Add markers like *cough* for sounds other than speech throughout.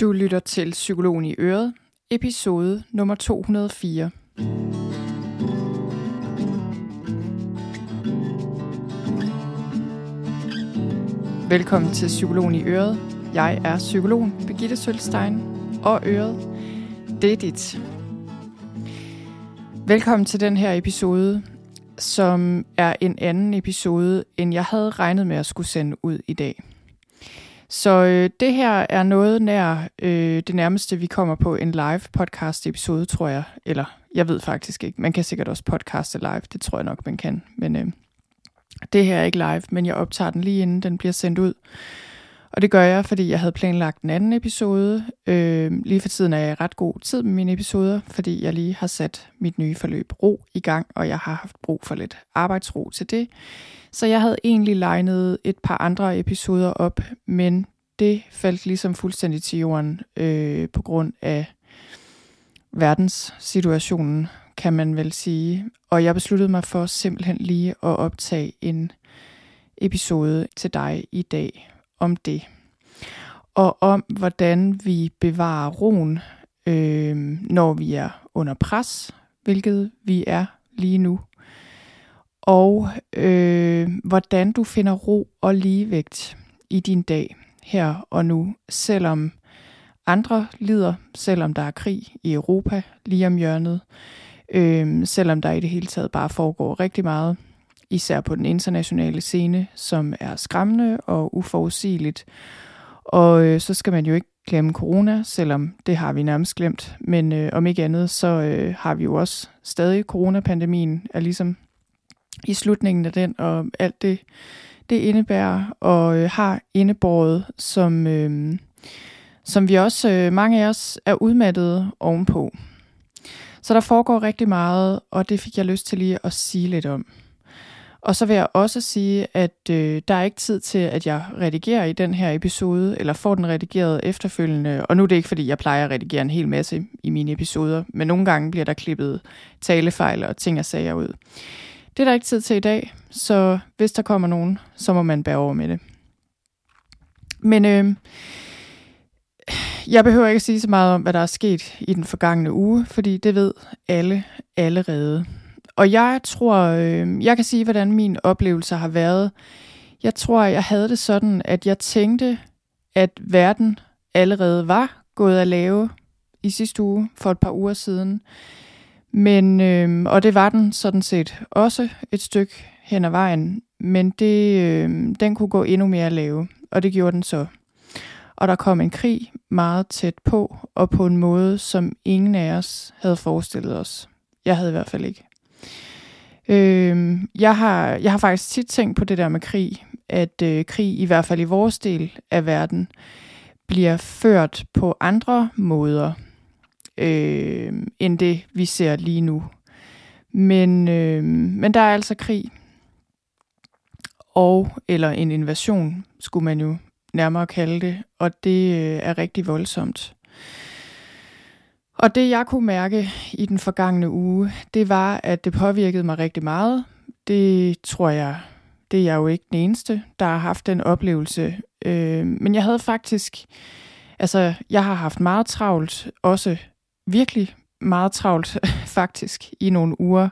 Du lytter til Psykologen i Øret, episode nummer 204. Velkommen til Psykologen i Øret. Jeg er psykologen Birgitte Sølstein, og Øret, det er dit. Velkommen til den her episode, som er en anden episode, end jeg havde regnet med at skulle sende ud i dag. Så øh, det her er noget nær øh, det nærmeste, vi kommer på en live podcast episode, tror jeg. Eller jeg ved faktisk ikke. Man kan sikkert også podcaste live. Det tror jeg nok, man kan. Men øh, det her er ikke live, men jeg optager den lige inden den bliver sendt ud. Og det gør jeg, fordi jeg havde planlagt en anden episode. Øh, lige for tiden er jeg i ret god tid med mine episoder, fordi jeg lige har sat mit nye forløb ro i gang, og jeg har haft brug for lidt arbejdsro til det. Så jeg havde egentlig legnet et par andre episoder op, men det faldt ligesom fuldstændig til jorden øh, på grund af verdenssituationen, kan man vel sige. Og jeg besluttede mig for simpelthen lige at optage en episode til dig i dag om det. Og om, hvordan vi bevarer roen, øh, når vi er under pres, hvilket vi er lige nu og øh, hvordan du finder ro og ligevægt i din dag her og nu, selvom andre lider, selvom der er krig i Europa lige om hjørnet, øh, selvom der i det hele taget bare foregår rigtig meget, især på den internationale scene, som er skræmmende og uforudsigeligt. Og øh, så skal man jo ikke glemme corona, selvom det har vi nærmest glemt. Men øh, om ikke andet, så øh, har vi jo også stadig coronapandemien, er ligesom i slutningen af den, og alt det, det indebærer og øh, har indebåret, som, øh, som vi også, øh, mange af os, er udmattede ovenpå. Så der foregår rigtig meget, og det fik jeg lyst til lige at sige lidt om. Og så vil jeg også sige, at øh, der er ikke tid til, at jeg redigerer i den her episode, eller får den redigeret efterfølgende. Og nu er det ikke, fordi jeg plejer at redigere en hel masse i mine episoder, men nogle gange bliver der klippet talefejl og ting og sager ud. Det er der ikke tid til i dag, så hvis der kommer nogen, så må man bære over med det. Men øh, jeg behøver ikke at sige så meget om, hvad der er sket i den forgangne uge, fordi det ved alle allerede. Og jeg tror, øh, jeg kan sige, hvordan min oplevelse har været. Jeg tror, jeg havde det sådan, at jeg tænkte, at verden allerede var gået at lave i sidste uge for et par uger siden. Men, øh, og det var den sådan set også et stykke hen ad vejen, men det, øh, den kunne gå endnu mere lave, og det gjorde den så. Og der kom en krig meget tæt på, og på en måde, som ingen af os havde forestillet os. Jeg havde i hvert fald ikke. Øh, jeg, har, jeg har faktisk tit tænkt på det der med krig, at øh, krig, i hvert fald i vores del af verden, bliver ført på andre måder øh, end det, vi ser lige nu. Men, øh, men der er altså krig. Og, eller en invasion, skulle man jo nærmere kalde det. Og det øh, er rigtig voldsomt. Og det jeg kunne mærke i den forgangne uge, det var, at det påvirkede mig rigtig meget. Det tror jeg, det er jeg jo ikke den eneste, der har haft den oplevelse. Øh, men jeg havde faktisk, altså jeg har haft meget travlt, også virkelig meget travlt *laughs* faktisk i nogle uger.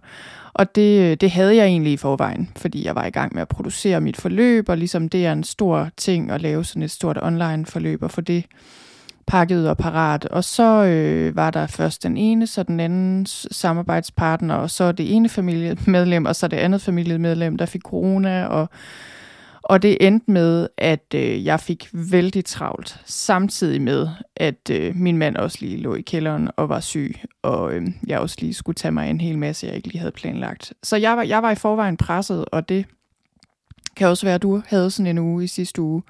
Og det, det havde jeg egentlig i forvejen, fordi jeg var i gang med at producere mit forløb, og ligesom det er en stor ting at lave sådan et stort online forløb, og få det pakket og parat. Og så øh, var der først den ene, så den anden samarbejdspartner, og så det ene familiemedlem, og så det andet familiemedlem, der fik corona, og og det endte med, at øh, jeg fik vældig travlt, samtidig med, at øh, min mand også lige lå i kælderen og var syg, og øh, jeg også lige skulle tage mig en hel masse, jeg ikke lige havde planlagt. Så jeg var, jeg var i forvejen presset, og det kan også være, at du havde sådan en uge i sidste uge.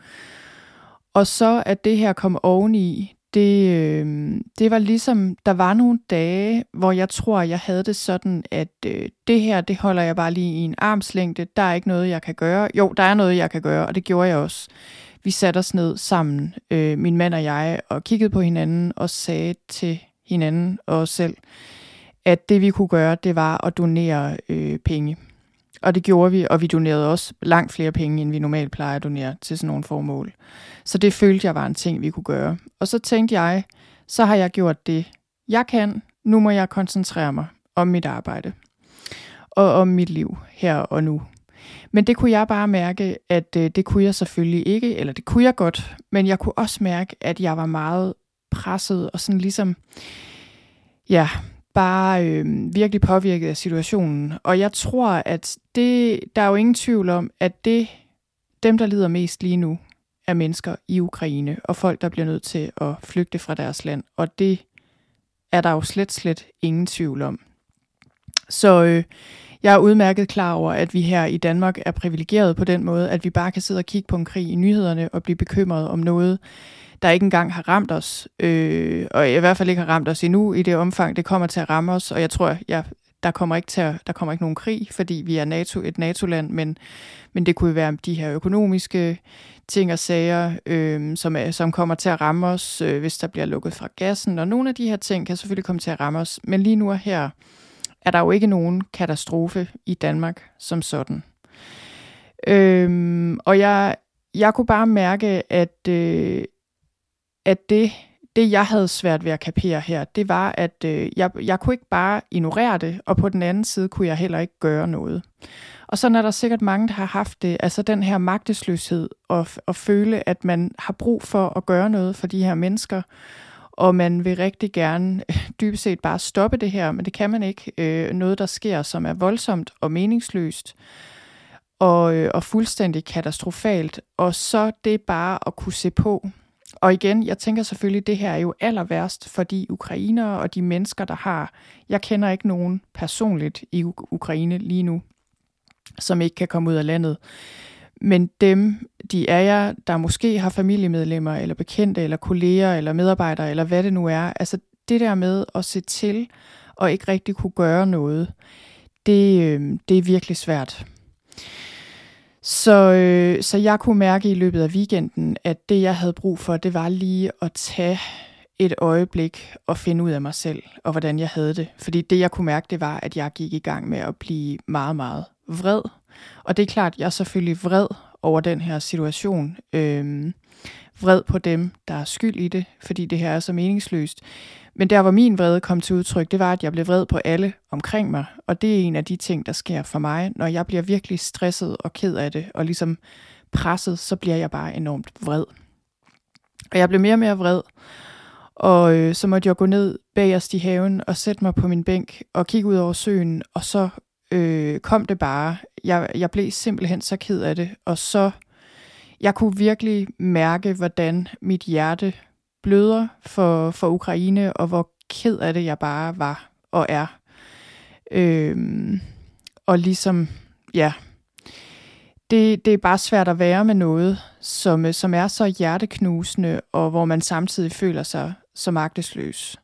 Og så at det her kom oveni, det, øh, det var ligesom, der var nogle dage, hvor jeg tror, jeg havde det sådan, at øh, det her, det holder jeg bare lige i en armslængde. Der er ikke noget, jeg kan gøre. Jo, der er noget, jeg kan gøre, og det gjorde jeg også. Vi satte os ned sammen, øh, min mand og jeg, og kiggede på hinanden og sagde til hinanden og os selv, at det vi kunne gøre, det var at donere øh, penge. Og det gjorde vi, og vi donerede også langt flere penge, end vi normalt plejer at donere til sådan nogle formål. Så det følte jeg var en ting, vi kunne gøre. Og så tænkte jeg, så har jeg gjort det, jeg kan. Nu må jeg koncentrere mig om mit arbejde og om mit liv her og nu. Men det kunne jeg bare mærke, at øh, det kunne jeg selvfølgelig ikke, eller det kunne jeg godt, men jeg kunne også mærke, at jeg var meget presset og sådan ligesom, ja, bare øh, virkelig påvirket af situationen. Og jeg tror, at det, der er jo ingen tvivl om, at det, dem, der lider mest lige nu, er mennesker i Ukraine, og folk, der bliver nødt til at flygte fra deres land. Og det er der jo slet, slet ingen tvivl om. Så øh, jeg er udmærket klar over, at vi her i Danmark er privilegeret på den måde, at vi bare kan sidde og kigge på en krig i nyhederne og blive bekymret om noget, der ikke engang har ramt os, øh, og i hvert fald ikke har ramt os endnu i det omfang, det kommer til at ramme os. Og jeg tror, ja, der kommer ikke til at, der kommer ikke nogen krig, fordi vi er NATO, et NATO-land, men, men det kunne være de her økonomiske ting og sager, øh, som, er, som kommer til at ramme os, øh, hvis der bliver lukket fra gassen. Og nogle af de her ting kan selvfølgelig komme til at ramme os. Men lige nu og her er der jo ikke nogen katastrofe i Danmark som sådan. Øhm, og jeg, jeg kunne bare mærke, at, øh, at det, det, jeg havde svært ved at kapere her, det var, at øh, jeg, jeg kunne ikke bare ignorere det, og på den anden side kunne jeg heller ikke gøre noget. Og så er der sikkert mange, der har haft det, altså den her magtesløshed, og, og føle, at man har brug for at gøre noget for de her mennesker, og man vil rigtig gerne *laughs* dybest set bare stoppe det her, men det kan man ikke. Øh, noget, der sker, som er voldsomt og meningsløst, og, øh, og fuldstændig katastrofalt, og så det bare at kunne se på, og igen, jeg tænker selvfølgelig, at det her er jo aller værst for de ukrainere og de mennesker, der har... Jeg kender ikke nogen personligt i Ukraine lige nu, som ikke kan komme ud af landet. Men dem, de er jer, der måske har familiemedlemmer, eller bekendte, eller kolleger, eller medarbejdere, eller hvad det nu er. Altså det der med at se til og ikke rigtig kunne gøre noget, det, øh, det er virkelig svært. Så, øh, så jeg kunne mærke i løbet af weekenden, at det jeg havde brug for, det var lige at tage et øjeblik og finde ud af mig selv, og hvordan jeg havde det. Fordi det jeg kunne mærke, det var, at jeg gik i gang med at blive meget, meget vred. Og det er klart, jeg er selvfølgelig vred over den her situation. Øhm, vred på dem, der er skyld i det, fordi det her er så meningsløst. Men der, hvor min vrede kom til udtryk, det var, at jeg blev vred på alle omkring mig. Og det er en af de ting, der sker for mig. Når jeg bliver virkelig stresset og ked af det, og ligesom presset, så bliver jeg bare enormt vred. Og jeg blev mere og mere vred. Og øh, så måtte jeg gå ned bagerst i haven og sætte mig på min bænk og kigge ud over søen. Og så øh, kom det bare. Jeg, jeg blev simpelthen så ked af det. Og så, jeg kunne virkelig mærke, hvordan mit hjerte bløder for, for Ukraine, og hvor ked af det jeg bare var og er. Øhm, og ligesom, ja, det, det er bare svært at være med noget, som, som er så hjerteknusende, og hvor man samtidig føler sig så magtesløs.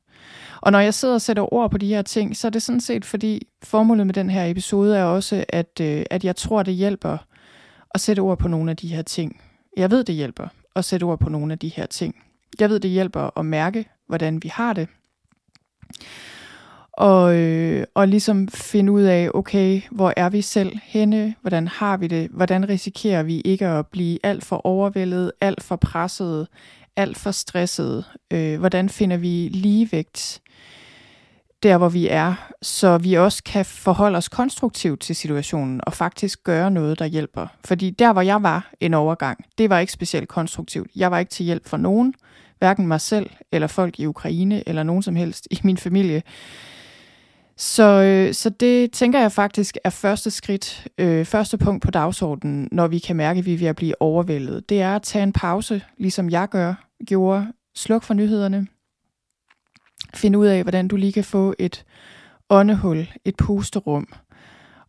Og når jeg sidder og sætter ord på de her ting, så er det sådan set, fordi formålet med den her episode er også, at, øh, at jeg tror, det hjælper at sætte ord på nogle af de her ting. Jeg ved, det hjælper at sætte ord på nogle af de her ting. Jeg ved, det hjælper at mærke, hvordan vi har det. Og, øh, og ligesom finde ud af, okay, hvor er vi selv henne? Hvordan har vi det? Hvordan risikerer vi ikke at blive alt for overvældet, alt for presset, alt for stresset? Øh, hvordan finder vi ligevægt der, hvor vi er, så vi også kan forholde os konstruktivt til situationen og faktisk gøre noget, der hjælper. Fordi der, hvor jeg var en overgang, det var ikke specielt konstruktivt. Jeg var ikke til hjælp for nogen hverken mig selv eller folk i Ukraine eller nogen som helst i min familie. Så, øh, så det tænker jeg faktisk er første skridt, øh, første punkt på dagsordenen, når vi kan mærke, at vi er ved at blive overvældet. Det er at tage en pause, ligesom jeg gør, gjorde. Sluk for nyhederne. Find ud af, hvordan du lige kan få et åndehul, et pusterum,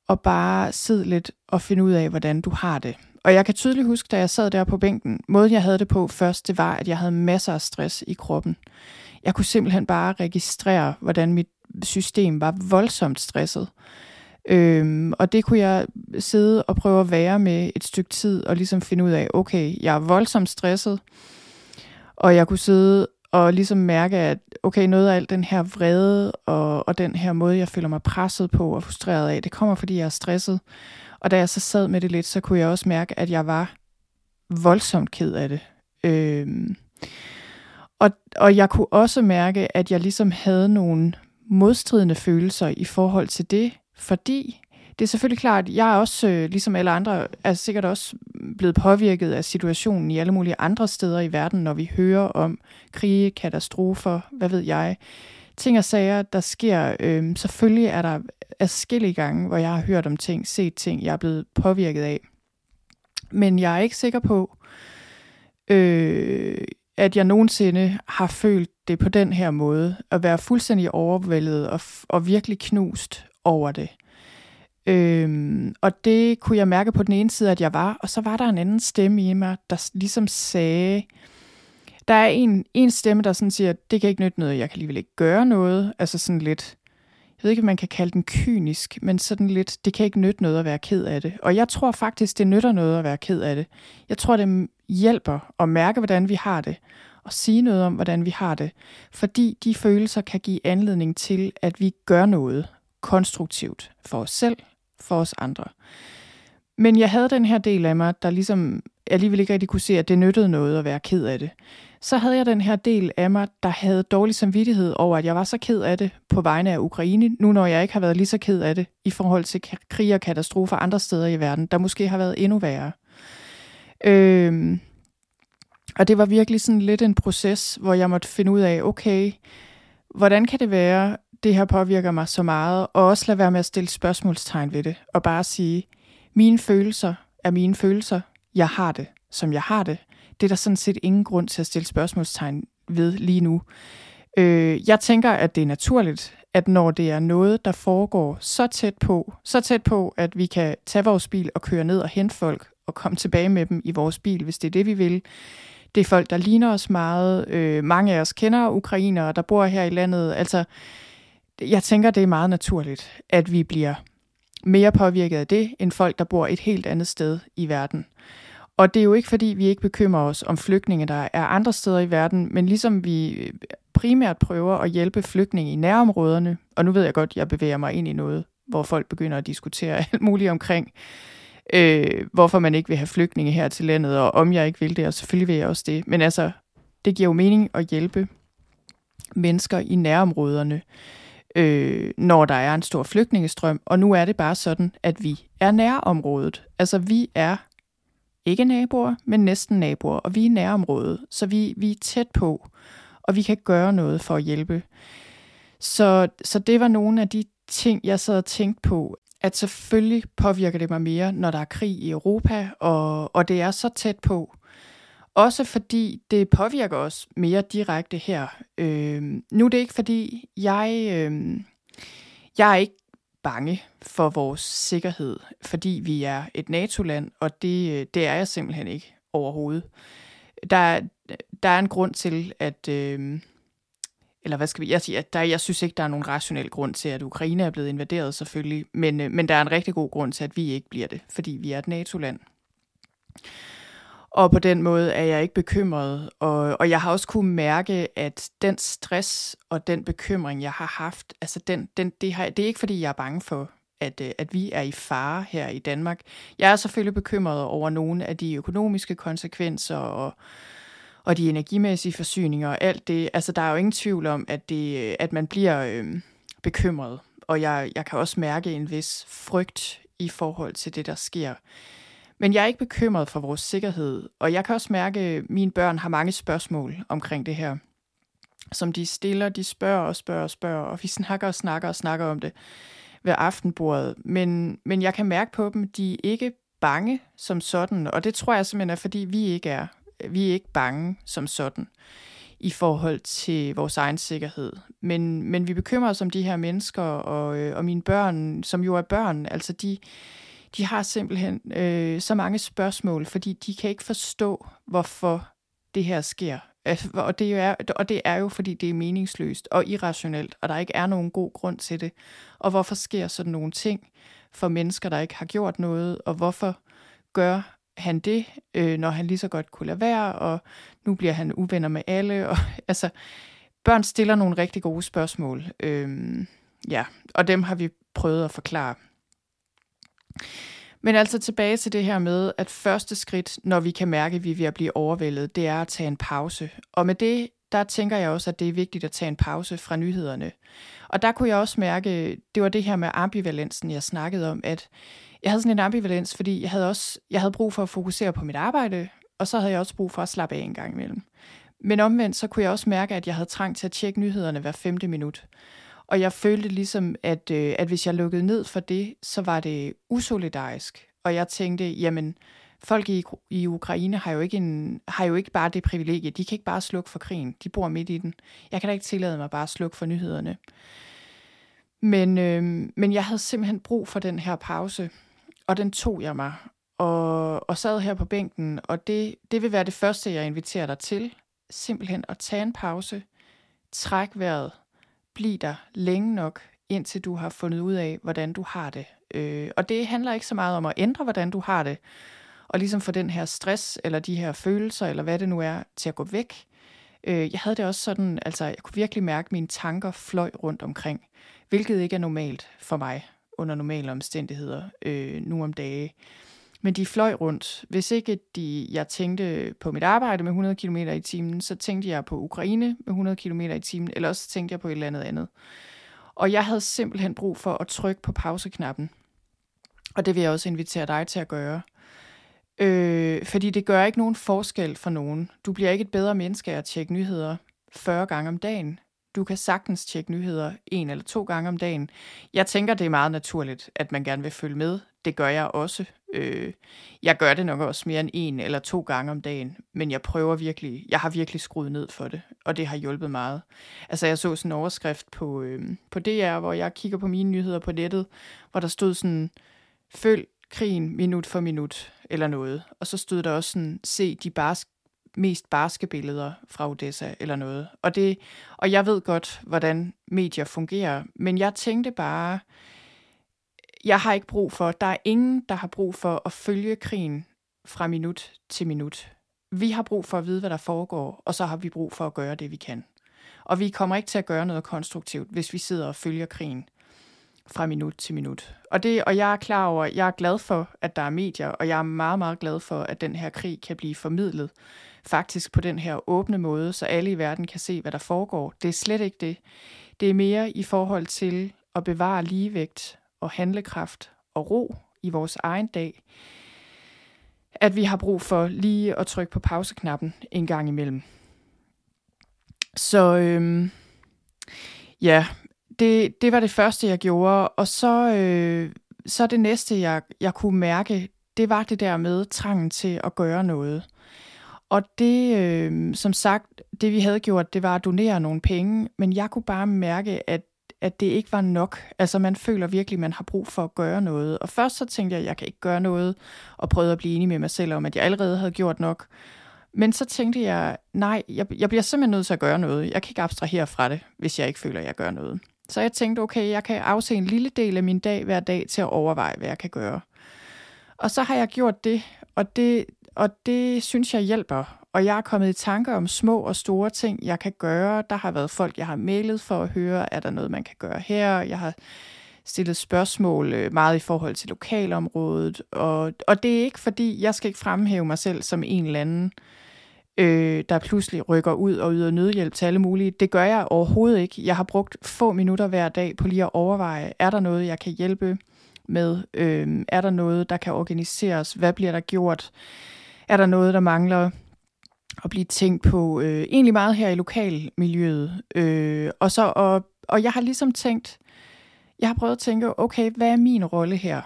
og bare sidde lidt og finde ud af, hvordan du har det. Og jeg kan tydeligt huske, da jeg sad der på bænken, måden jeg havde det på først, det var, at jeg havde masser af stress i kroppen. Jeg kunne simpelthen bare registrere, hvordan mit system var voldsomt stresset. Øhm, og det kunne jeg sidde og prøve at være med et stykke tid, og ligesom finde ud af, okay, jeg er voldsomt stresset, og jeg kunne sidde og ligesom mærke, at okay, noget af alt den her vrede, og, og den her måde, jeg føler mig presset på og frustreret af, det kommer, fordi jeg er stresset. Og da jeg så sad med det lidt, så kunne jeg også mærke, at jeg var voldsomt ked af det. Øhm, og, og jeg kunne også mærke, at jeg ligesom havde nogle modstridende følelser i forhold til det, fordi det er selvfølgelig klart, at jeg er også, øh, ligesom alle andre, er sikkert også blevet påvirket af situationen i alle mulige andre steder i verden, når vi hører om krige, katastrofer, hvad ved jeg, ting og sager, der sker. Øh, selvfølgelig er der afskillige gange, hvor jeg har hørt om ting, set ting, jeg er blevet påvirket af. Men jeg er ikke sikker på, øh, at jeg nogensinde har følt det på den her måde, at være fuldstændig overvældet og, og virkelig knust over det. Øhm, og det kunne jeg mærke på den ene side, at jeg var, og så var der en anden stemme i mig, der ligesom sagde, der er en, en stemme, der sådan siger, det kan ikke nytte noget, jeg kan alligevel ikke gøre noget, altså sådan lidt, jeg ved ikke, om man kan kalde den kynisk, men sådan lidt, det kan ikke nytte noget at være ked af det. Og jeg tror faktisk, det nytter noget at være ked af det. Jeg tror, det hjælper at mærke, hvordan vi har det, og sige noget om, hvordan vi har det. Fordi de følelser kan give anledning til, at vi gør noget konstruktivt for os selv, for os andre. Men jeg havde den her del af mig, der ligesom alligevel ikke rigtig kunne se, at det nyttede noget at være ked af det. Så havde jeg den her del af mig, der havde dårlig samvittighed over, at jeg var så ked af det på vegne af Ukraine, nu når jeg ikke har været lige så ked af det i forhold til krig og katastrofer andre steder i verden, der måske har været endnu værre. Øhm, og det var virkelig sådan lidt en proces, hvor jeg måtte finde ud af, okay, hvordan kan det være, det her påvirker mig så meget, og også lade være med at stille spørgsmålstegn ved det, og bare sige, mine følelser er mine følelser, jeg har det, som jeg har det. Det er der sådan set ingen grund til at stille spørgsmålstegn ved lige nu. Øh, jeg tænker, at det er naturligt, at når det er noget, der foregår så tæt på, så tæt på, at vi kan tage vores bil og køre ned og hente folk og komme tilbage med dem i vores bil, hvis det er det, vi vil. Det er folk, der ligner os meget. Øh, mange af os kender ukrainere, der bor her i landet. Altså, jeg tænker, det er meget naturligt, at vi bliver mere påvirket af det, end folk, der bor et helt andet sted i verden. Og det er jo ikke, fordi vi ikke bekymrer os om flygtninge, der er andre steder i verden, men ligesom vi primært prøver at hjælpe flygtninge i nærområderne, og nu ved jeg godt, jeg bevæger mig ind i noget, hvor folk begynder at diskutere *laughs* alt muligt omkring, øh, hvorfor man ikke vil have flygtninge her til landet, og om jeg ikke vil det, og selvfølgelig vil jeg også det. Men altså, det giver jo mening at hjælpe mennesker i nærområderne, øh, når der er en stor flygtningestrøm. Og nu er det bare sådan, at vi er nærområdet. Altså vi er ikke naboer, men næsten naboer, og vi er nærområdet, så vi, vi er tæt på, og vi kan gøre noget for at hjælpe. Så, så det var nogle af de ting, jeg sad og tænkte på, at selvfølgelig påvirker det mig mere, når der er krig i Europa, og, og det er så tæt på. Også fordi det påvirker os mere direkte her. Øh, nu er det ikke fordi, jeg, øh, jeg er ikke bange for vores sikkerhed, fordi vi er et NATO-land, og det, øh, det er jeg simpelthen ikke overhovedet. Der, der er en grund til, at... Øh, eller hvad skal vi, jeg sige, der, jeg synes ikke, der er nogen rationel grund til, at Ukraine er blevet invaderet selvfølgelig, men, øh, men der er en rigtig god grund til, at vi ikke bliver det, fordi vi er et NATO-land. Og på den måde er jeg ikke bekymret. Og, og jeg har også kunne mærke, at den stress og den bekymring, jeg har haft, altså den, den, det, har, det er ikke fordi, jeg er bange for, at, øh, at vi er i fare her i Danmark. Jeg er selvfølgelig bekymret over nogle af de økonomiske konsekvenser og, og de energimæssige forsyninger og alt det. Altså, der er jo ingen tvivl om, at, det, at man bliver øh, bekymret. Og jeg, jeg kan også mærke en vis frygt i forhold til det, der sker. Men jeg er ikke bekymret for vores sikkerhed, og jeg kan også mærke, at mine børn har mange spørgsmål omkring det her, som de stiller, de spørger og spørger og spørger, og vi snakker og snakker og snakker om det ved aftenbordet. Men, men jeg kan mærke på dem, de er ikke bange som sådan, og det tror jeg simpelthen er, fordi vi ikke er. Vi er ikke bange som sådan i forhold til vores egen sikkerhed. Men, men vi bekymrer os om de her mennesker, og, øh, og mine børn, som jo er børn, altså de, de har simpelthen øh, så mange spørgsmål, fordi de kan ikke forstå, hvorfor det her sker. Altså, og det, er, og det er jo, fordi det er meningsløst og irrationelt, og der ikke er nogen god grund til det. Og hvorfor sker sådan nogle ting for mennesker, der ikke har gjort noget, og hvorfor gør han det, øh, når han lige så godt kunne lade være, og nu bliver han uvenner med alle. Og, *laughs* altså, børn stiller nogle rigtig gode spørgsmål, øh, ja, og dem har vi prøvet at forklare. Men altså tilbage til det her med, at første skridt, når vi kan mærke, at vi er ved at blive overvældet, det er at tage en pause. Og med det, der tænker jeg også, at det er vigtigt at tage en pause fra nyhederne. Og der kunne jeg også mærke, det var det her med ambivalensen, jeg snakkede om, at jeg havde sådan en ambivalens, fordi jeg havde også jeg havde brug for at fokusere på mit arbejde, og så havde jeg også brug for at slappe af en gang imellem. Men omvendt, så kunne jeg også mærke, at jeg havde trang til at tjekke nyhederne hver femte minut. Og jeg følte ligesom, at, øh, at hvis jeg lukkede ned for det, så var det usolidarisk. Og jeg tænkte, jamen, folk i, i Ukraine har jo, ikke en, har jo ikke bare det privilegie. De kan ikke bare slukke for krigen. De bor midt i den. Jeg kan da ikke tillade mig bare at slukke for nyhederne. Men, øh, men jeg havde simpelthen brug for den her pause, og den tog jeg mig. Og, og sad her på bænken, og det, det vil være det første, jeg inviterer dig til. Simpelthen at tage en pause, træk vejret, blive der længe nok, indtil du har fundet ud af, hvordan du har det. Øh, og det handler ikke så meget om at ændre, hvordan du har det, og ligesom få den her stress, eller de her følelser, eller hvad det nu er, til at gå væk. Øh, jeg havde det også sådan, altså jeg kunne virkelig mærke, at mine tanker fløj rundt omkring, hvilket ikke er normalt for mig under normale omstændigheder øh, nu om dage. Men de fløj rundt. Hvis ikke de, jeg tænkte på mit arbejde med 100 km i timen, så tænkte jeg på Ukraine med 100 km i timen, eller også tænkte jeg på et eller andet andet. Og jeg havde simpelthen brug for at trykke på pauseknappen. Og det vil jeg også invitere dig til at gøre. Øh, fordi det gør ikke nogen forskel for nogen. Du bliver ikke et bedre menneske af at tjekke nyheder 40 gange om dagen. Du kan sagtens tjekke nyheder en eller to gange om dagen. Jeg tænker, det er meget naturligt, at man gerne vil følge med. Det gør jeg også. Øh, jeg gør det nok også mere end en eller to gange om dagen, men jeg prøver virkelig, jeg har virkelig skruet ned for det, og det har hjulpet meget. Altså jeg så sådan en overskrift på, øh, på DR, hvor jeg kigger på mine nyheder på nettet, hvor der stod sådan, følg krigen minut for minut, eller noget. Og så stod der også sådan, se de barsk, mest barske billeder fra Odessa, eller noget. Og, det, og jeg ved godt, hvordan medier fungerer, men jeg tænkte bare, jeg har ikke brug for, der er ingen, der har brug for at følge krigen fra minut til minut. Vi har brug for at vide, hvad der foregår, og så har vi brug for at gøre det, vi kan. Og vi kommer ikke til at gøre noget konstruktivt, hvis vi sidder og følger krigen fra minut til minut. Og, det, og jeg er klar over, jeg er glad for, at der er medier, og jeg er meget, meget glad for, at den her krig kan blive formidlet faktisk på den her åbne måde, så alle i verden kan se, hvad der foregår. Det er slet ikke det. Det er mere i forhold til at bevare ligevægt og handlekraft og ro i vores egen dag, at vi har brug for lige at trykke på pauseknappen en gang imellem. Så øhm, ja, det, det var det første, jeg gjorde. Og så, øh, så det næste, jeg, jeg kunne mærke, det var det der med trangen til at gøre noget. Og det, øh, som sagt, det vi havde gjort, det var at donere nogle penge, men jeg kunne bare mærke, at, at det ikke var nok. Altså man føler virkelig, man har brug for at gøre noget. Og først så tænkte jeg, at jeg kan ikke gøre noget, og prøvede at blive enig med mig selv om, at jeg allerede havde gjort nok. Men så tænkte jeg, nej, jeg, jeg bliver simpelthen nødt til at gøre noget. Jeg kan ikke abstrahere fra det, hvis jeg ikke føler, at jeg gør noget. Så jeg tænkte, okay, jeg kan afse en lille del af min dag hver dag til at overveje, hvad jeg kan gøre. Og så har jeg gjort det, og det, og det synes jeg hjælper. Og jeg er kommet i tanker om små og store ting, jeg kan gøre. Der har været folk, jeg har mailet for at høre, er der noget, man kan gøre her. Jeg har stillet spørgsmål øh, meget i forhold til lokalområdet. Og, og det er ikke fordi, jeg skal ikke fremhæve mig selv som en eller anden, øh, der pludselig rykker ud og yder nødhjælp til alle mulige. Det gør jeg overhovedet ikke. Jeg har brugt få minutter hver dag på lige at overveje, er der noget, jeg kan hjælpe med? Øh, er der noget, der kan organiseres? Hvad bliver der gjort? Er der noget, der mangler at blive tænkt på? Øh, egentlig meget her i lokalmiljøet. Øh, og, så, og, og jeg har ligesom tænkt, jeg har prøvet at tænke, okay, hvad er min rolle her?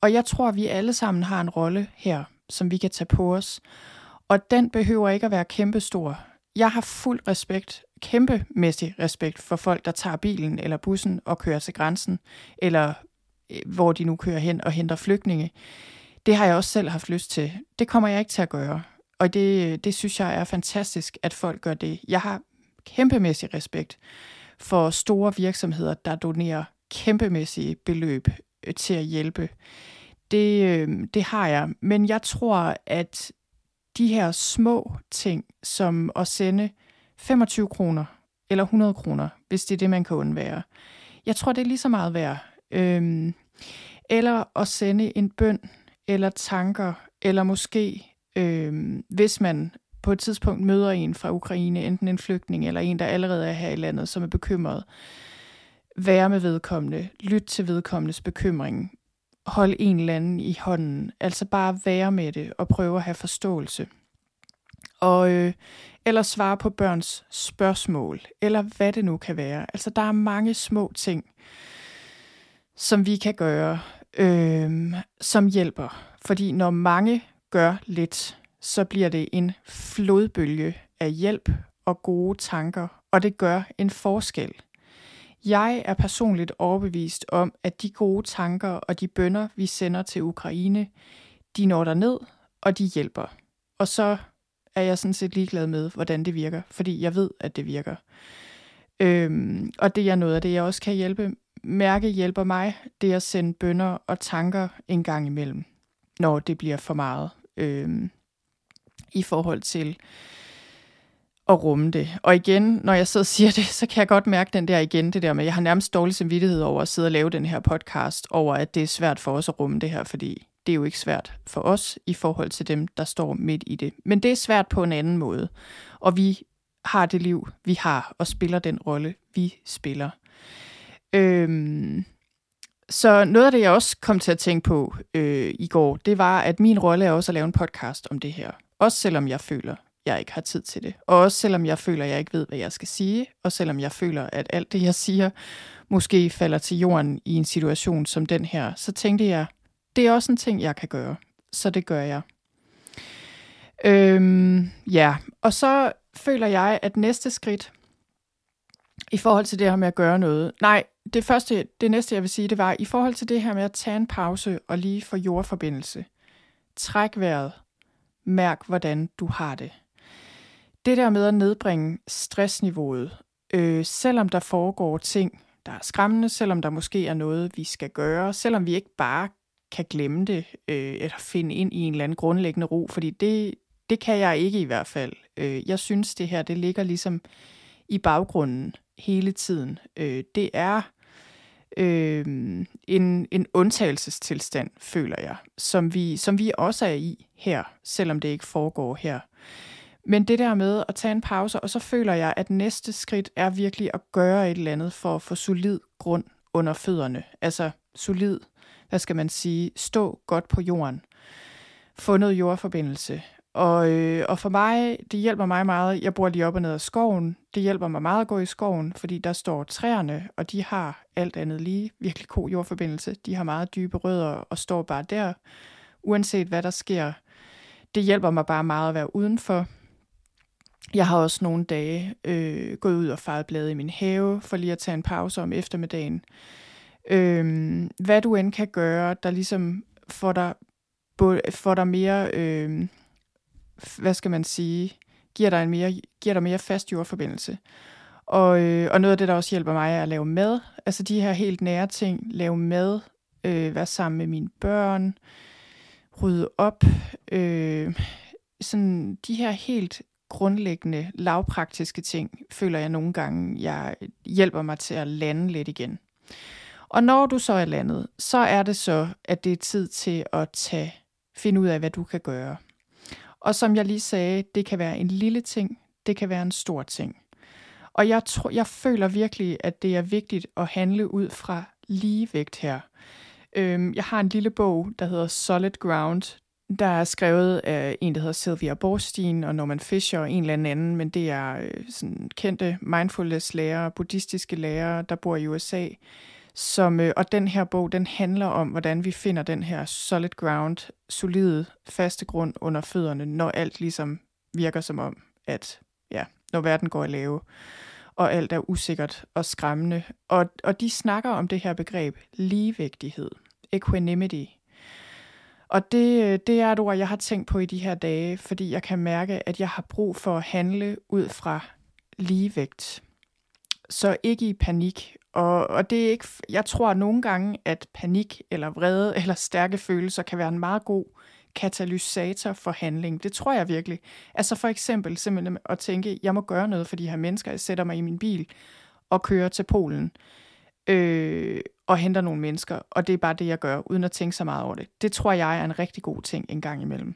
Og jeg tror, vi alle sammen har en rolle her, som vi kan tage på os. Og den behøver ikke at være kæmpestor. Jeg har fuld respekt, kæmpemæssig respekt for folk, der tager bilen eller bussen og kører til grænsen, eller øh, hvor de nu kører hen og henter flygtninge. Det har jeg også selv haft lyst til. Det kommer jeg ikke til at gøre. Og det, det synes jeg er fantastisk, at folk gør det. Jeg har kæmpemæssig respekt for store virksomheder, der donerer kæmpemæssige beløb øh, til at hjælpe. Det, øh, det har jeg. Men jeg tror, at de her små ting, som at sende 25 kroner eller 100 kroner, hvis det er det, man kan undvære. Jeg tror, det er lige så meget værd. Øhm, eller at sende en bøn, eller tanker, eller måske, øh, hvis man på et tidspunkt møder en fra Ukraine, enten en flygtning eller en, der allerede er her i landet, som er bekymret, være med vedkommende, lyt til vedkommendes bekymring, hold en eller anden i hånden, altså bare være med det og prøve at have forståelse. Og øh, eller svare på børns spørgsmål, eller hvad det nu kan være. Altså der er mange små ting, som vi kan gøre, øh, som hjælper. Fordi når mange gør lidt, så bliver det en flodbølge af hjælp og gode tanker, og det gør en forskel. Jeg er personligt overbevist om, at de gode tanker og de bønder, vi sender til Ukraine, de når der ned, og de hjælper. Og så er jeg sådan set ligeglad med, hvordan det virker, fordi jeg ved, at det virker. Øhm, og det er noget af det, jeg også kan hjælpe. Mærke hjælper mig, det er at sende bønder og tanker en gang imellem, når det bliver for meget. øh, I forhold til at rumme det. Og igen, når jeg sidder og *laughs* siger det, så kan jeg godt mærke den der igen, det der med, jeg har nærmest dårlig samvittighed over at sidde og lave den her podcast, over at det er svært for os at rumme det her, fordi det er jo ikke svært for os i forhold til dem, der står midt i det. Men det er svært på en anden måde. Og vi har det liv, vi har, og spiller den rolle, vi spiller. Øhm, så noget af det, jeg også kom til at tænke på øh, i går, det var, at min rolle er også at lave en podcast om det her. Også selvom jeg føler, jeg ikke har tid til det. Og også selvom jeg føler, jeg ikke ved, hvad jeg skal sige. Og selvom jeg føler, at alt det, jeg siger, måske falder til jorden i en situation som den her, så tænkte jeg, det er også en ting, jeg kan gøre. Så det gør jeg. Øhm, ja, og så føler jeg, at næste skridt i forhold til det her med at gøre noget. Nej, det første, det næste jeg vil sige, det var i forhold til det her med at tage en pause og lige få jordforbindelse. Træk vejret. Mærk, hvordan du har det. Det der med at nedbringe stressniveauet, øh, selvom der foregår ting, der er skræmmende, selvom der måske er noget, vi skal gøre, selvom vi ikke bare kan glemme det, øh, eller finde ind i en eller anden grundlæggende ro, fordi det, det kan jeg ikke i hvert fald. Øh, jeg synes, det her, det ligger ligesom i baggrunden hele tiden. Øh, det er øh, en, en undtagelsestilstand, føler jeg, som vi, som vi også er i her, selvom det ikke foregår her. Men det der med at tage en pause, og så føler jeg, at næste skridt er virkelig at gøre et eller andet for at få solid grund under fødderne. Altså solid hvad skal man sige, stå godt på jorden. Få noget jordforbindelse. Og, øh, og for mig, det hjælper mig meget. Jeg bor lige op og ned af skoven. Det hjælper mig meget at gå i skoven, fordi der står træerne, og de har alt andet lige virkelig god jordforbindelse. De har meget dybe rødder og står bare der, uanset hvad der sker. Det hjælper mig bare meget at være udenfor. Jeg har også nogle dage øh, gået ud og faret blade i min have, for lige at tage en pause om eftermiddagen. Øh, hvad du end kan gøre, der ligesom får dig, får dig mere, øh, hvad skal man sige, giver dig en mere, giver dig mere fast jordforbindelse. Og, øh, og noget af det, der også hjælper mig, er at lave mad. Altså de her helt nære ting. Lave mad, øh, være sammen med mine børn, rydde op. Øh, sådan de her helt grundlæggende, lavpraktiske ting, føler jeg nogle gange, jeg hjælper mig til at lande lidt igen. Og når du så er landet, så er det så, at det er tid til at tage, finde ud af, hvad du kan gøre. Og som jeg lige sagde, det kan være en lille ting, det kan være en stor ting. Og jeg, tror, jeg føler virkelig, at det er vigtigt at handle ud fra ligevægt her. Øhm, jeg har en lille bog, der hedder Solid Ground. Der er skrevet af en, der hedder Sylvia Borstein og Norman Fisher og en eller anden, men det er øh, sådan kendte mindfulness-lærere, buddhistiske lærere, der bor i USA, som, øh, og den her bog, den handler om, hvordan vi finder den her solid ground, solide, faste grund under fødderne, når alt ligesom virker som om, at ja, når verden går i lave, og alt er usikkert og skræmmende. Og, og de snakker om det her begreb ligevægtighed, equanimity. Og det, øh, det er et ord, jeg har tænkt på i de her dage, fordi jeg kan mærke, at jeg har brug for at handle ud fra ligevægt. Så ikke i panik og, og det er ikke, jeg tror nogle gange, at panik eller vrede *laughs* eller stærke følelser kan være en meget god katalysator for handling. Det tror jeg virkelig. Altså for eksempel simpelthen at tænke, jeg må gøre noget for de her mennesker. Jeg sætter mig i min bil og kører til Polen. øh, og henter nogle mennesker, og det er bare det, jeg gør, uden at tænke så meget over det. Det tror jeg er en rigtig god ting en gang imellem.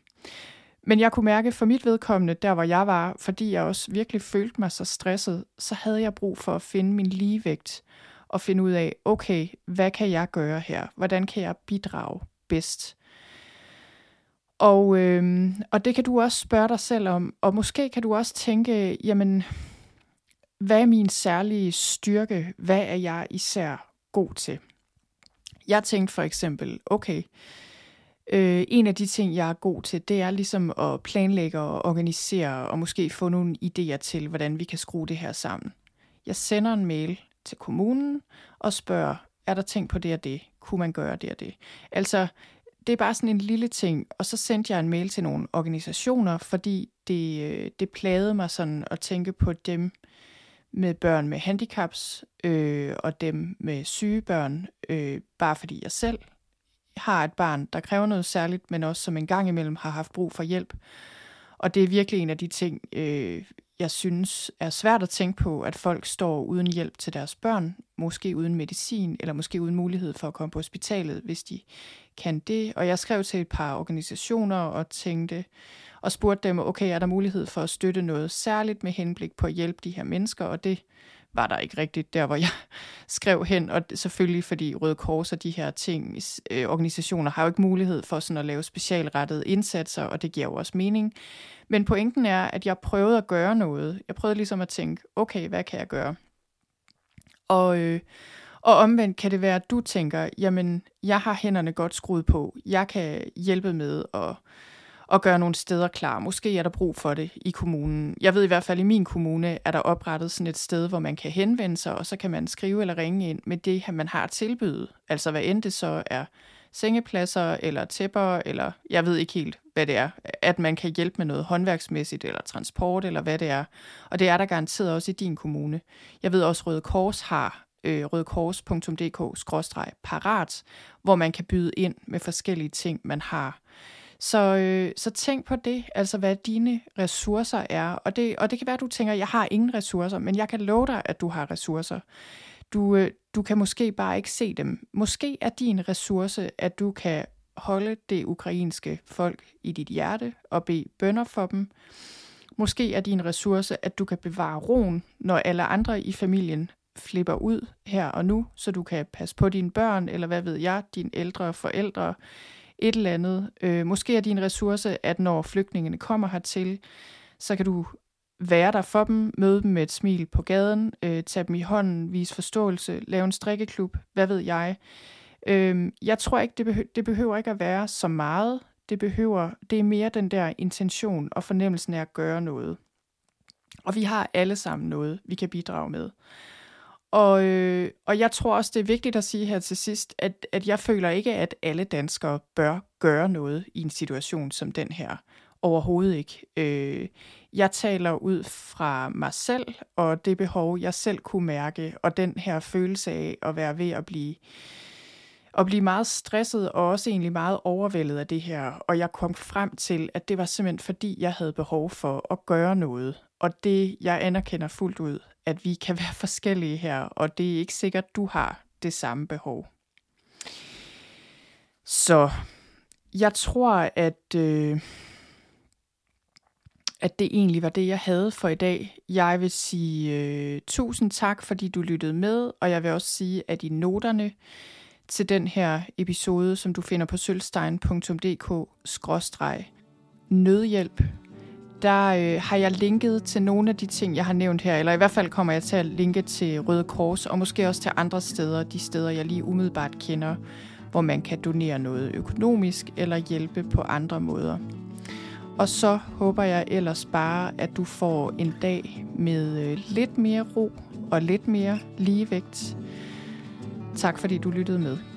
Men jeg kunne mærke for mit vedkommende, der hvor jeg var, fordi jeg også virkelig følte mig så stresset, så havde jeg brug for at finde min ligevægt og finde ud af, okay, hvad kan jeg gøre her? Hvordan kan jeg bidrage bedst? Og, øh, og det kan du også spørge dig selv om, og måske kan du også tænke, jamen, hvad er min særlige styrke? Hvad er jeg især god til? Jeg tænkte for eksempel, okay, øh, en af de ting, jeg er god til, det er ligesom at planlægge og organisere, og måske få nogle idéer til, hvordan vi kan skrue det her sammen. Jeg sender en mail til kommunen og spørger, er der ting på det og det? Kunne man gøre det og det? Altså, det er bare sådan en lille ting. Og så sendte jeg en mail til nogle organisationer, fordi det, øh, det plagede mig sådan at tænke på dem med børn med handicaps øh, og dem med syge børn, øh, bare fordi jeg selv har et barn, der kræver noget særligt, men også som en gang imellem har haft brug for hjælp. Og det er virkelig en af de ting, øh, jeg synes er svært at tænke på, at folk står uden hjælp til deres børn, måske uden medicin, eller måske uden mulighed for at komme på hospitalet, hvis de kan det. Og jeg skrev til et par organisationer og tænkte, og spurgte dem, okay, er der mulighed for at støtte noget særligt med henblik på at hjælpe de her mennesker, og det var der ikke rigtigt der, hvor jeg *laughs* skrev hen, og selvfølgelig fordi Røde Kors og de her ting, øh, organisationer har jo ikke mulighed for sådan at lave specialrettede indsatser, og det giver jo også mening. Men pointen er, at jeg prøvede at gøre noget. Jeg prøvede ligesom at tænke, okay, hvad kan jeg gøre? Og, øh, og omvendt kan det være, at du tænker, jamen, jeg har hænderne godt skruet på. Jeg kan hjælpe med at og gøre nogle steder klar. Måske er der brug for det i kommunen. Jeg ved i hvert fald, i min kommune er der oprettet sådan et sted, hvor man kan henvende sig, og så kan man skrive eller ringe ind med det, man har tilbydet. Altså hvad end det så er sengepladser eller tæpper, eller jeg ved ikke helt, hvad det er. At man kan hjælpe med noget håndværksmæssigt, eller transport, eller hvad det er. Og det er der garanteret også i din kommune. Jeg ved også, Røde Kors har øh, rødekors.dk-parat, hvor man kan byde ind med forskellige ting, man har. Så, øh, så tænk på det, altså hvad dine ressourcer er. Og det, og det kan være, at du tænker, jeg har ingen ressourcer, men jeg kan love dig, at du har ressourcer. Du, øh, du kan måske bare ikke se dem. Måske er din ressource, at du kan holde det ukrainske folk i dit hjerte og bede bønder for dem. Måske er din ressource, at du kan bevare roen, når alle andre i familien flipper ud her og nu, så du kan passe på dine børn, eller hvad ved jeg, dine ældre forældre, et eller andet. Øh, måske er din ressource, at når flygtningene kommer hertil, så kan du være der for dem, møde dem med et smil på gaden, øh, tage dem i hånden, vise forståelse, lave en strikkeklub, hvad ved jeg. Øh, jeg tror ikke, det, behø- det behøver ikke at være så meget. Det behøver, det er mere den der intention og fornemmelsen af at gøre noget. Og vi har alle sammen noget, vi kan bidrage med. Og, øh, og jeg tror også, det er vigtigt at sige her til sidst, at, at jeg føler ikke, at alle danskere bør gøre noget i en situation som den her. Overhovedet ikke. Øh, jeg taler ud fra mig selv, og det behov, jeg selv kunne mærke, og den her følelse af at være ved at blive, at blive meget stresset, og også egentlig meget overvældet af det her. Og jeg kom frem til, at det var simpelthen fordi, jeg havde behov for at gøre noget. Og det, jeg anerkender fuldt ud, at vi kan *laughs* være forskellige her, og det er ikke sikkert, du har det samme behov. Så jeg tror, at, øh, at det egentlig var det, jeg havde for i dag. Jeg vil sige øh, tusind tak, fordi du lyttede med, og jeg vil også sige, at i noterne til den her episode, som du finder på sølvstein.dk-nødhjælp, der øh, har jeg linket til nogle af de ting, jeg har nævnt her, eller i hvert fald kommer jeg til at linke til Røde Kors, og måske også til andre steder, de steder, jeg lige umiddelbart kender, hvor man kan donere noget økonomisk eller hjælpe på andre måder. Og så håber jeg ellers bare, at du får en dag med øh, lidt mere ro og lidt mere ligevægt. Tak fordi du lyttede med.